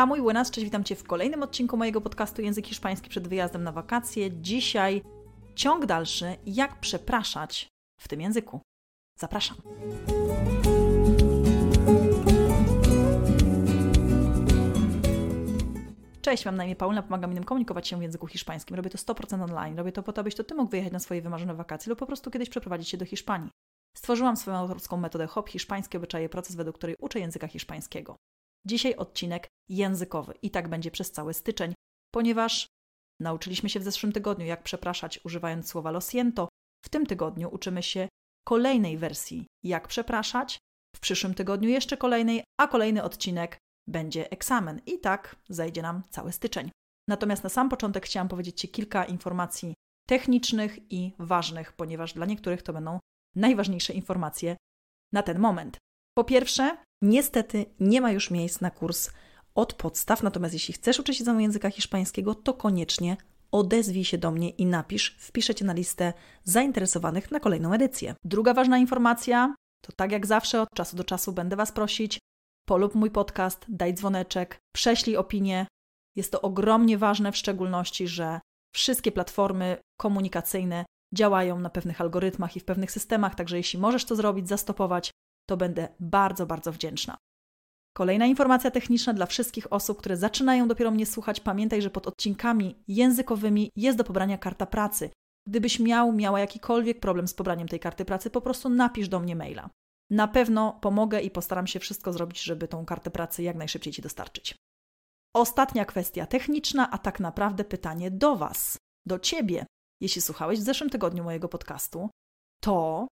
Hola, mój buenas, cześć, witam Cię w kolejnym odcinku mojego podcastu Język Hiszpański przed wyjazdem na wakacje. Dzisiaj ciąg dalszy, jak przepraszać w tym języku. Zapraszam. Cześć, mam na imię Paulina, pomagam innym komunikować się w języku hiszpańskim. Robię to 100% online. Robię to po to, abyś to Ty mógł wyjechać na swoje wymarzone wakacje lub po prostu kiedyś przeprowadzić się do Hiszpanii. Stworzyłam swoją autorską metodę HOP Hiszpańskie Obyczaje, proces, według której uczę języka hiszpańskiego. Dzisiaj odcinek językowy i tak będzie przez cały styczeń, ponieważ nauczyliśmy się w zeszłym tygodniu, jak przepraszać używając słowa lo siento. W tym tygodniu uczymy się kolejnej wersji, jak przepraszać. W przyszłym tygodniu jeszcze kolejnej, a kolejny odcinek będzie egzamin. I tak zajdzie nam cały styczeń. Natomiast na sam początek chciałam powiedzieć Ci kilka informacji technicznych i ważnych, ponieważ dla niektórych to będą najważniejsze informacje na ten moment. Po pierwsze, niestety nie ma już miejsc na kurs od podstaw, natomiast jeśli chcesz uczyć się języka hiszpańskiego, to koniecznie odezwij się do mnie i napisz, wpiszę Cię na listę zainteresowanych na kolejną edycję. Druga ważna informacja to tak jak zawsze od czasu do czasu będę Was prosić, polub mój podcast, daj dzwoneczek, prześlij opinię. Jest to ogromnie ważne, w szczególności, że wszystkie platformy komunikacyjne działają na pewnych algorytmach i w pewnych systemach, także jeśli możesz to zrobić, zastopować, to będę bardzo, bardzo wdzięczna. Kolejna informacja techniczna dla wszystkich osób, które zaczynają dopiero mnie słuchać. Pamiętaj, że pod odcinkami językowymi jest do pobrania karta pracy. Gdybyś miał, miała jakikolwiek problem z pobraniem tej karty pracy, po prostu napisz do mnie maila. Na pewno pomogę i postaram się wszystko zrobić, żeby tą kartę pracy jak najszybciej Ci dostarczyć. Ostatnia kwestia techniczna, a tak naprawdę pytanie do Was, do Ciebie. Jeśli słuchałeś w zeszłym tygodniu mojego podcastu, to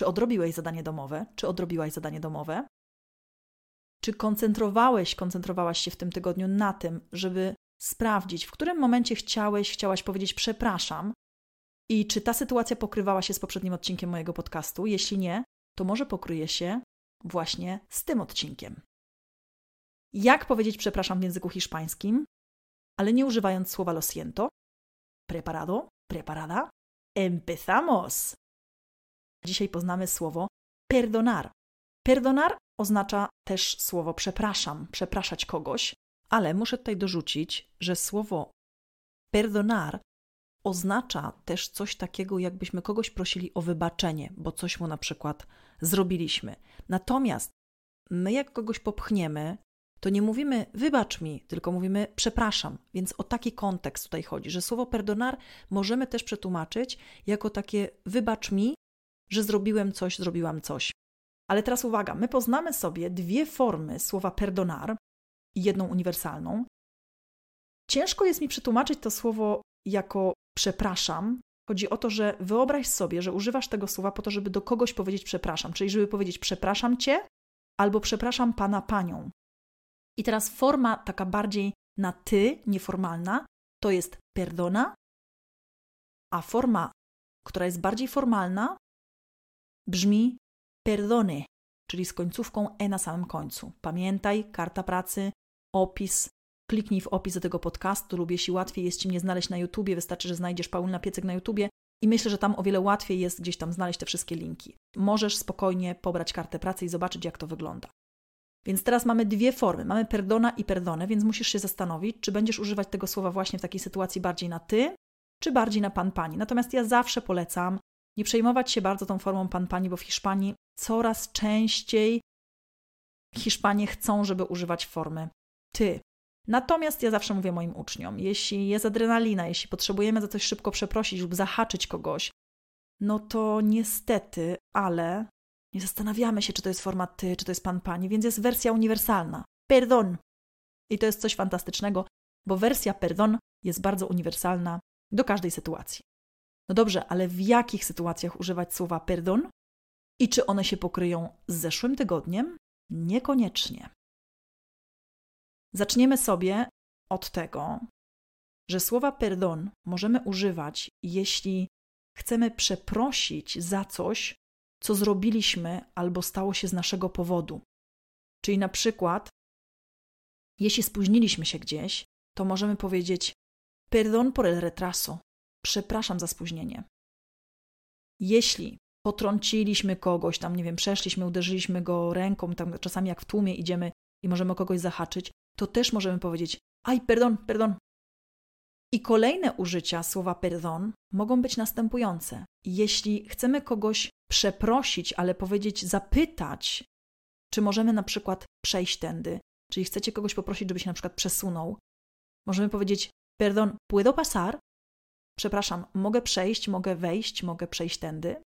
czy odrobiłeś zadanie domowe, czy odrobiłaś zadanie domowe? Czy koncentrowałeś, koncentrowałaś się w tym tygodniu na tym, żeby sprawdzić, w którym momencie chciałeś, chciałaś powiedzieć przepraszam i czy ta sytuacja pokrywała się z poprzednim odcinkiem mojego podcastu? Jeśli nie, to może pokryje się właśnie z tym odcinkiem. Jak powiedzieć przepraszam w języku hiszpańskim, ale nie używając słowa lo siento? Preparado? Preparada? Empezamos! Dzisiaj poznamy słowo perdonar. Perdonar oznacza też słowo przepraszam, przepraszać kogoś, ale muszę tutaj dorzucić, że słowo perdonar oznacza też coś takiego, jakbyśmy kogoś prosili o wybaczenie, bo coś mu na przykład zrobiliśmy. Natomiast my, jak kogoś popchniemy, to nie mówimy wybacz mi, tylko mówimy przepraszam. Więc o taki kontekst tutaj chodzi, że słowo perdonar możemy też przetłumaczyć jako takie wybacz mi, że zrobiłem coś, zrobiłam coś. Ale teraz uwaga, my poznamy sobie dwie formy słowa perdonar i jedną uniwersalną. Ciężko jest mi przetłumaczyć to słowo jako przepraszam. Chodzi o to, że wyobraź sobie, że używasz tego słowa po to, żeby do kogoś powiedzieć przepraszam, czyli żeby powiedzieć przepraszam cię albo przepraszam pana, panią. I teraz forma taka bardziej na ty, nieformalna, to jest perdona, a forma, która jest bardziej formalna, brzmi perdone, czyli z końcówką e na samym końcu. Pamiętaj, karta pracy, opis, kliknij w opis do tego podcastu lub jeśli łatwiej jest Ci mnie znaleźć na YouTubie, wystarczy, że znajdziesz Paulina Piecek na YouTubie i myślę, że tam o wiele łatwiej jest gdzieś tam znaleźć te wszystkie linki. Możesz spokojnie pobrać kartę pracy i zobaczyć, jak to wygląda. Więc teraz mamy dwie formy. Mamy perdona i perdone, więc musisz się zastanowić, czy będziesz używać tego słowa właśnie w takiej sytuacji bardziej na ty, czy bardziej na pan pani. Natomiast ja zawsze polecam nie przejmować się bardzo tą formą pan pani, bo w Hiszpanii coraz częściej Hiszpanie chcą, żeby używać formy ty. Natomiast ja zawsze mówię moim uczniom, jeśli jest adrenalina, jeśli potrzebujemy za coś szybko przeprosić lub zahaczyć kogoś, no to niestety, ale nie zastanawiamy się, czy to jest forma ty, czy to jest pan, pani, więc jest wersja uniwersalna. Perdon. I to jest coś fantastycznego, bo wersja perdon jest bardzo uniwersalna do każdej sytuacji. No dobrze, ale w jakich sytuacjach używać słowa perdon? I czy one się pokryją z zeszłym tygodniem? Niekoniecznie. Zaczniemy sobie od tego, że słowa perdon możemy używać, jeśli chcemy przeprosić za coś, co zrobiliśmy albo stało się z naszego powodu. Czyli na przykład, jeśli spóźniliśmy się gdzieś, to możemy powiedzieć perdon por el retraso, przepraszam za spóźnienie. Jeśli potrąciliśmy kogoś, tam nie wiem, przeszliśmy, uderzyliśmy go ręką, tam czasami jak w tłumie idziemy i możemy kogoś zahaczyć, to też możemy powiedzieć aj, perdon, perdon. I kolejne użycia słowa perdon mogą być następujące. Jeśli chcemy kogoś przeprosić, ale powiedzieć, zapytać, czy możemy na przykład przejść tędy, czyli chcecie kogoś poprosić, żeby się na przykład przesunął, możemy powiedzieć perdon, puedo pasar? Przepraszam, mogę przejść, mogę wejść, mogę przejść tędy.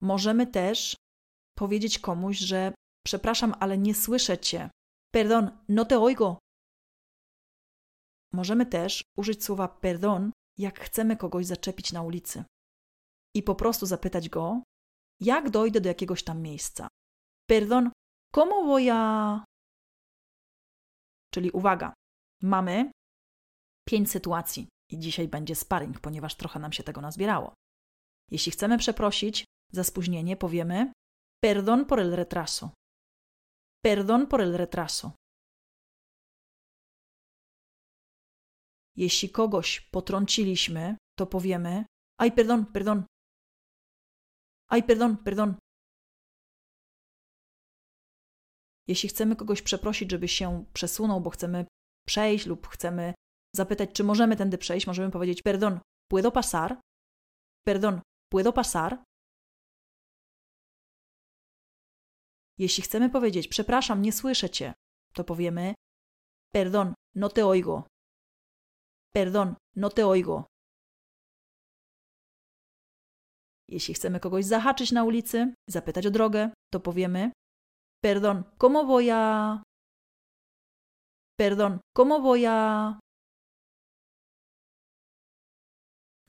Możemy też powiedzieć komuś, że przepraszam, ale nie słyszę cię. Perdon, no te oigo. Możemy też użyć słowa perdon, jak chcemy kogoś zaczepić na ulicy i po prostu zapytać go, jak dojdę do jakiegoś tam miejsca. Perdon, ¿cómo voy. Czyli uwaga, mamy pięć sytuacji i dzisiaj będzie sparring, ponieważ trochę nam się tego nazbierało. Jeśli chcemy przeprosić za spóźnienie, powiemy perdón por el retraso. Perdón por el retraso. Jeśli kogoś potrąciliśmy, to powiemy aj perdón, perdón. Aj perdón, perdón. Jeśli chcemy kogoś przeprosić, żeby się przesunął, bo chcemy przejść lub chcemy zapytać, czy możemy tędy przejść, możemy powiedzieć: Perdón, ¿puedo pasar? Perdón, ¿puedo pasar? Jeśli chcemy powiedzieć: Przepraszam, nie słyszę cię, to powiemy: Perdón, no te oigo. Perdón, no te oigo. Jeśli chcemy kogoś zahaczyć na ulicy, zapytać o drogę, to powiemy: Perdón, ¿cómo voy a. Perdón, ¿cómo voy a.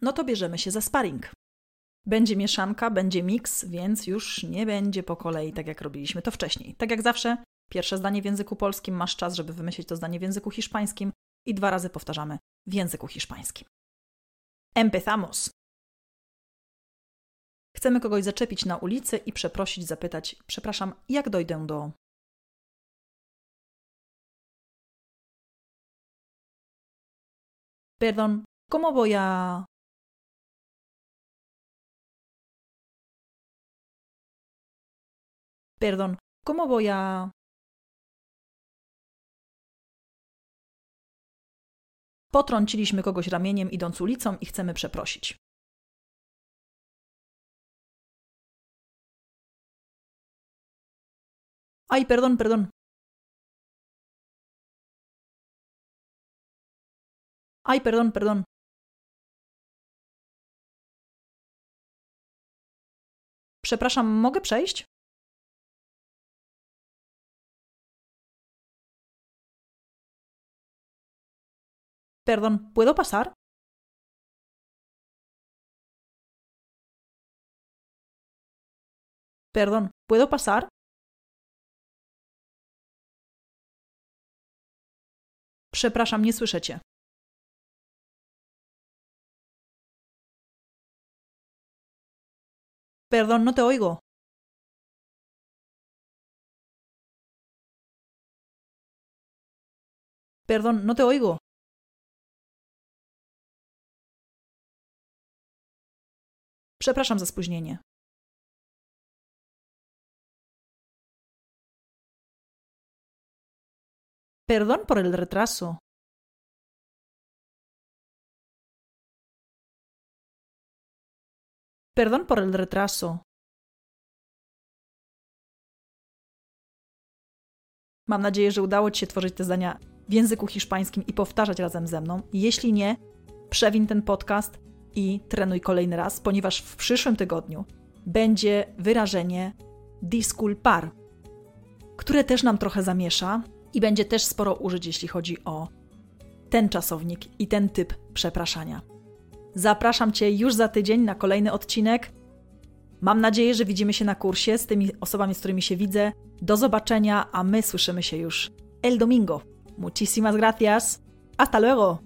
No to bierzemy się za sparring. Będzie mieszanka, będzie miks, więc już nie będzie po kolei, tak jak robiliśmy to wcześniej. Tak jak zawsze, pierwsze zdanie w języku polskim, masz czas, żeby wymyślić to zdanie w języku hiszpańskim i dwa razy powtarzamy w języku hiszpańskim. Empezamos. Chcemy kogoś zaczepić na ulicy i przeprosić, zapytać: Przepraszam, jak dojdę do. Perdón, ¿cómo voy a. Perdón, ¿cómo voy a. Potrąciliśmy kogoś ramieniem idąc ulicą i chcemy przeprosić. Ay, perdón, perdón. Ay, perdón, perdón. Przepraszam, mogę przejść? Perdón, ¿puedo pasar? Perdón, ¿puedo pasar? Przepraszam. Perdón, no te oigo. Perdón, no te oigo. Przepraszam za spóźnienie. Perdón por el retraso. Perdón por el retraso. Mam nadzieję, że udało Ci się tworzyć te zdania w języku hiszpańskim i powtarzać razem ze mną. Jeśli nie, przewin ten podcast i trenuj kolejny raz, ponieważ w przyszłym tygodniu będzie wyrażenie disculpar, które też nam trochę zamiesza, i będzie też sporo użyć, jeśli chodzi o ten czasownik i ten typ przepraszania. Zapraszam Cię już za tydzień na kolejny odcinek. Mam nadzieję, że widzimy się na kursie z tymi osobami, z którymi się widzę. Do zobaczenia, a my słyszymy się już el domingo. Muchísimas gracias. Hasta luego.